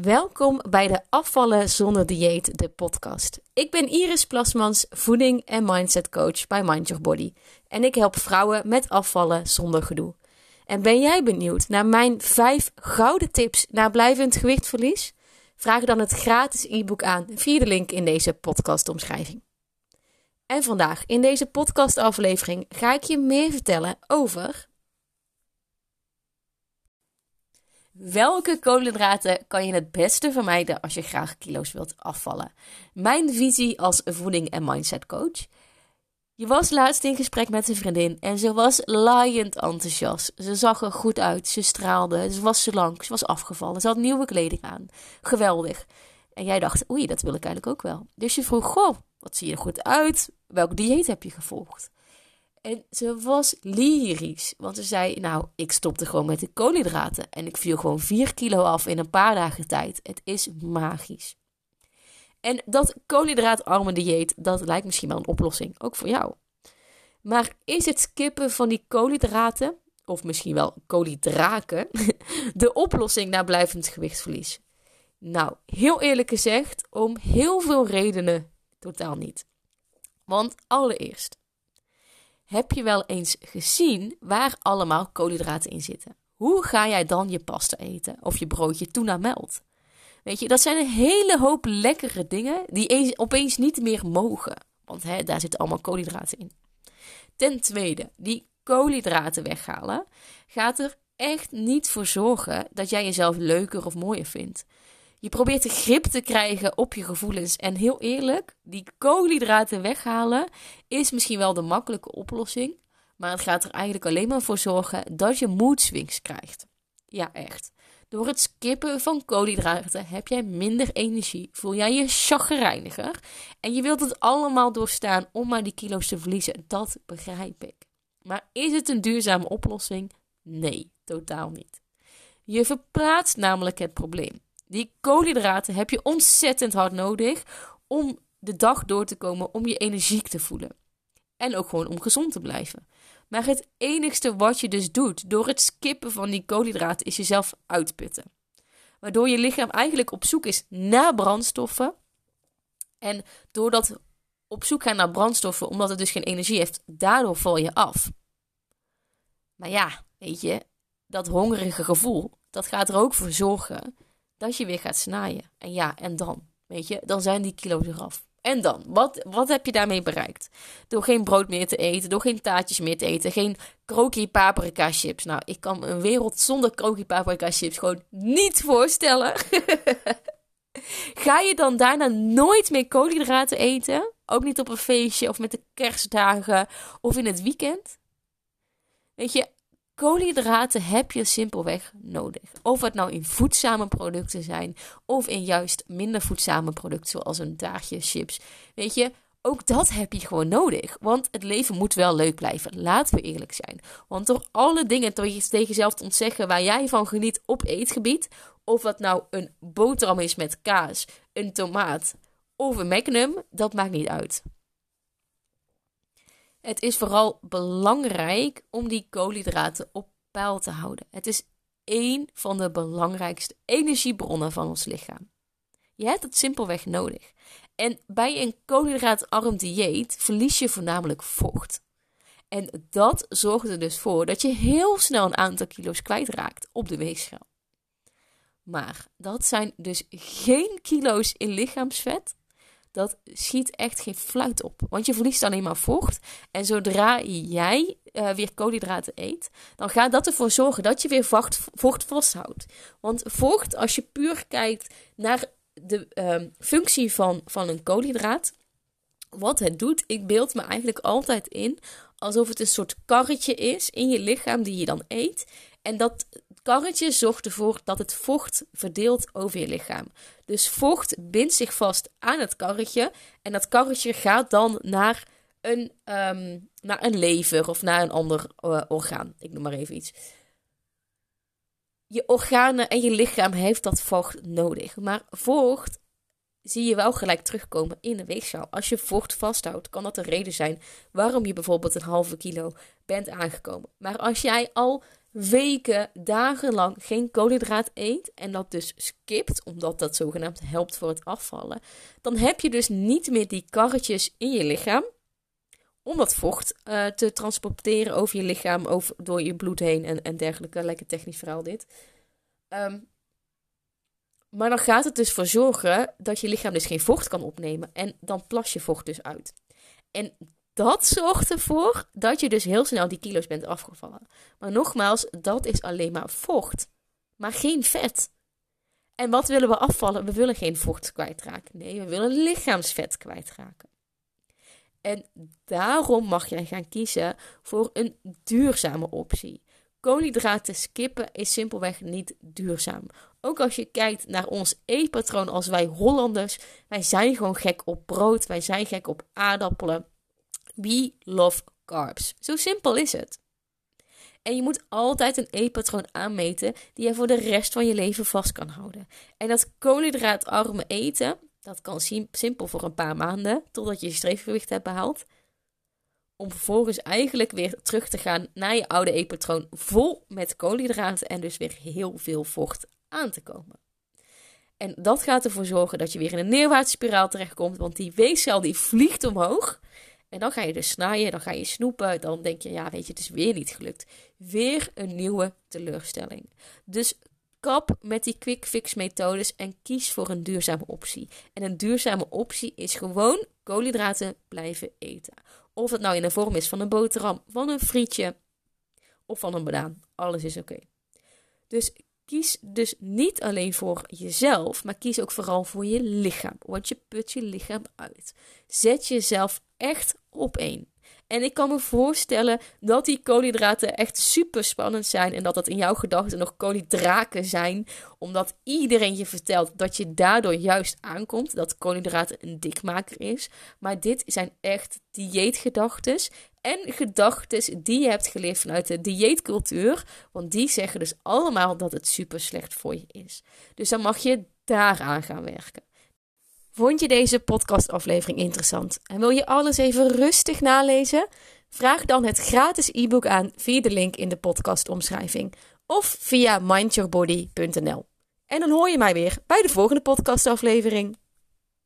Welkom bij de Afvallen zonder dieet, de podcast. Ik ben Iris Plasmans, voeding en mindset coach bij Mind Your Body. En ik help vrouwen met afvallen zonder gedoe. En ben jij benieuwd naar mijn 5 gouden tips naar blijvend gewichtverlies? Vraag dan het gratis e-book aan via de link in deze podcastomschrijving. En vandaag in deze podcastaflevering ga ik je meer vertellen over Welke koolhydraten kan je het beste vermijden als je graag kilo's wilt afvallen? Mijn visie als voeding- en mindset coach. Je was laatst in gesprek met een vriendin en ze was laaiend enthousiast. Ze zag er goed uit, ze straalde, ze was lang, ze was afgevallen, ze had nieuwe kleding aan. Geweldig. En jij dacht, oei, dat wil ik eigenlijk ook wel. Dus je vroeg, goh, wat zie je er goed uit? Welk dieet heb je gevolgd? En ze was lyrisch. Want ze zei: Nou, ik stopte gewoon met de koolhydraten. En ik viel gewoon 4 kilo af in een paar dagen tijd. Het is magisch. En dat koolhydraatarme dieet, dat lijkt misschien wel een oplossing. Ook voor jou. Maar is het skippen van die koolhydraten, of misschien wel koolhydraken, de oplossing naar blijvend gewichtsverlies? Nou, heel eerlijk gezegd, om heel veel redenen totaal niet. Want allereerst, heb je wel eens gezien waar allemaal koolhydraten in zitten? Hoe ga jij dan je pasta eten of je broodje tuna melt? Weet je, dat zijn een hele hoop lekkere dingen die opeens niet meer mogen. Want hè, daar zitten allemaal koolhydraten in. Ten tweede, die koolhydraten weghalen gaat er echt niet voor zorgen dat jij jezelf leuker of mooier vindt. Je probeert de grip te krijgen op je gevoelens. En heel eerlijk, die koolhydraten weghalen is misschien wel de makkelijke oplossing. Maar het gaat er eigenlijk alleen maar voor zorgen dat je mood swings krijgt. Ja, echt. Door het skippen van koolhydraten heb jij minder energie, voel jij je chagrijniger en je wilt het allemaal doorstaan om maar die kilo's te verliezen. Dat begrijp ik. Maar is het een duurzame oplossing? Nee, totaal niet. Je verplaatst namelijk het probleem. Die koolhydraten heb je ontzettend hard nodig om de dag door te komen, om je energiek te voelen. En ook gewoon om gezond te blijven. Maar het enigste wat je dus doet door het skippen van die koolhydraten is jezelf uitputten. Waardoor je lichaam eigenlijk op zoek is naar brandstoffen. En doordat op zoek gaan naar brandstoffen, omdat het dus geen energie heeft, daardoor val je af. Maar ja, weet je, dat hongerige gevoel, dat gaat er ook voor zorgen dat je weer gaat snijden. En ja, en dan, weet je, dan zijn die kilo's eraf. En dan, wat, wat heb je daarmee bereikt? Door geen brood meer te eten, door geen taartjes meer te eten, geen kroki paprika chips. Nou, ik kan een wereld zonder kroki paprika chips gewoon niet voorstellen. Ga je dan daarna nooit meer koolhydraten eten? Ook niet op een feestje of met de kerstdagen of in het weekend? Weet je, Koolhydraten heb je simpelweg nodig. Of het nou in voedzame producten zijn of in juist minder voedzame producten zoals een taartje, chips. Weet je, ook dat heb je gewoon nodig. Want het leven moet wel leuk blijven. Laten we eerlijk zijn. Want door alle dingen tegen jezelf te ontzeggen waar jij van geniet op eetgebied. Of dat nou een boterham is met kaas, een tomaat of een magnum, dat maakt niet uit. Het is vooral belangrijk om die koolhydraten op peil te houden. Het is één van de belangrijkste energiebronnen van ons lichaam. Je hebt het simpelweg nodig. En bij een koolhydraatarm dieet verlies je voornamelijk vocht. En dat zorgt er dus voor dat je heel snel een aantal kilo's kwijtraakt op de weegschaal. Maar dat zijn dus geen kilo's in lichaamsvet, dat schiet echt geen fluit op. Want je verliest alleen maar vocht. En zodra jij uh, weer koolhydraten eet, dan gaat dat ervoor zorgen dat je weer vocht, vocht vasthoudt. Want vocht, als je puur kijkt naar de uh, functie van, van een koolhydraat, wat het doet, ik beeld me eigenlijk altijd in alsof het een soort karretje is in je lichaam die je dan eet. En dat karretje zorgt ervoor dat het vocht verdeelt over je lichaam. Dus vocht bindt zich vast aan het karretje. En dat karretje gaat dan naar een, ehm, naar een lever of naar een ander uh, orgaan. Ik noem maar even iets. Je organen en je lichaam heeft dat vocht nodig. Maar vocht zie je wel gelijk terugkomen in de weegschaal. Als je vocht vasthoudt, kan dat een reden zijn waarom je bijvoorbeeld een halve kilo bent aangekomen. Maar als jij al weken, dagenlang geen koolhydraat eet en dat dus skipt, omdat dat zogenaamd helpt voor het afvallen, dan heb je dus niet meer die karretjes in je lichaam om dat vocht uh, te transporteren over je lichaam, over, door je bloed heen en, en dergelijke. Lekker technisch verhaal dit. Um, maar dan gaat het dus voor zorgen dat je lichaam dus geen vocht kan opnemen. En dan plas je vocht dus uit. En dat zorgt ervoor dat je dus heel snel die kilo's bent afgevallen. Maar nogmaals, dat is alleen maar vocht. Maar geen vet. En wat willen we afvallen? We willen geen vocht kwijtraken. Nee, we willen lichaamsvet kwijtraken. En daarom mag jij gaan kiezen voor een duurzame optie. Koolhydraten skippen is simpelweg niet duurzaam. Ook als je kijkt naar ons eetpatroon als wij Hollanders, wij zijn gewoon gek op brood, wij zijn gek op aardappelen. We love carbs. Zo simpel is het. En je moet altijd een eetpatroon aanmeten die je voor de rest van je leven vast kan houden. En dat koolhydraatarme eten, dat kan simpel voor een paar maanden, totdat je je streefgewicht hebt behaald. Om vervolgens eigenlijk weer terug te gaan naar je oude eetpatroon vol met koolhydraten en dus weer heel veel vocht aan te komen. En dat gaat ervoor zorgen dat je weer in een neerwaartse spiraal terechtkomt, want die weefcel die vliegt omhoog. En dan ga je dus snijden, dan ga je snoepen, dan denk je, ja weet je, het is weer niet gelukt. Weer een nieuwe teleurstelling. Dus kap met die quick fix methodes en kies voor een duurzame optie. En een duurzame optie is gewoon koolhydraten blijven eten. Of het nou in de vorm is van een boterham, van een frietje of van een banaan. Alles is oké. Dus kies dus niet alleen voor jezelf, maar kies ook vooral voor je lichaam. Want je put je lichaam uit. Zet jezelf echt op één. En ik kan me voorstellen dat die koolhydraten echt super spannend zijn. En dat dat in jouw gedachten nog koolhydraten zijn. Omdat iedereen je vertelt dat je daardoor juist aankomt. Dat koolhydraten een dikmaker is. Maar dit zijn echt dieetgedachten. En gedachten die je hebt geleerd vanuit de dieetcultuur. Want die zeggen dus allemaal dat het super slecht voor je is. Dus dan mag je daaraan gaan werken. Vond je deze podcastaflevering interessant en wil je alles even rustig nalezen? Vraag dan het gratis e-book aan via de link in de podcastomschrijving of via mindyourbody.nl. En dan hoor je mij weer bij de volgende podcastaflevering.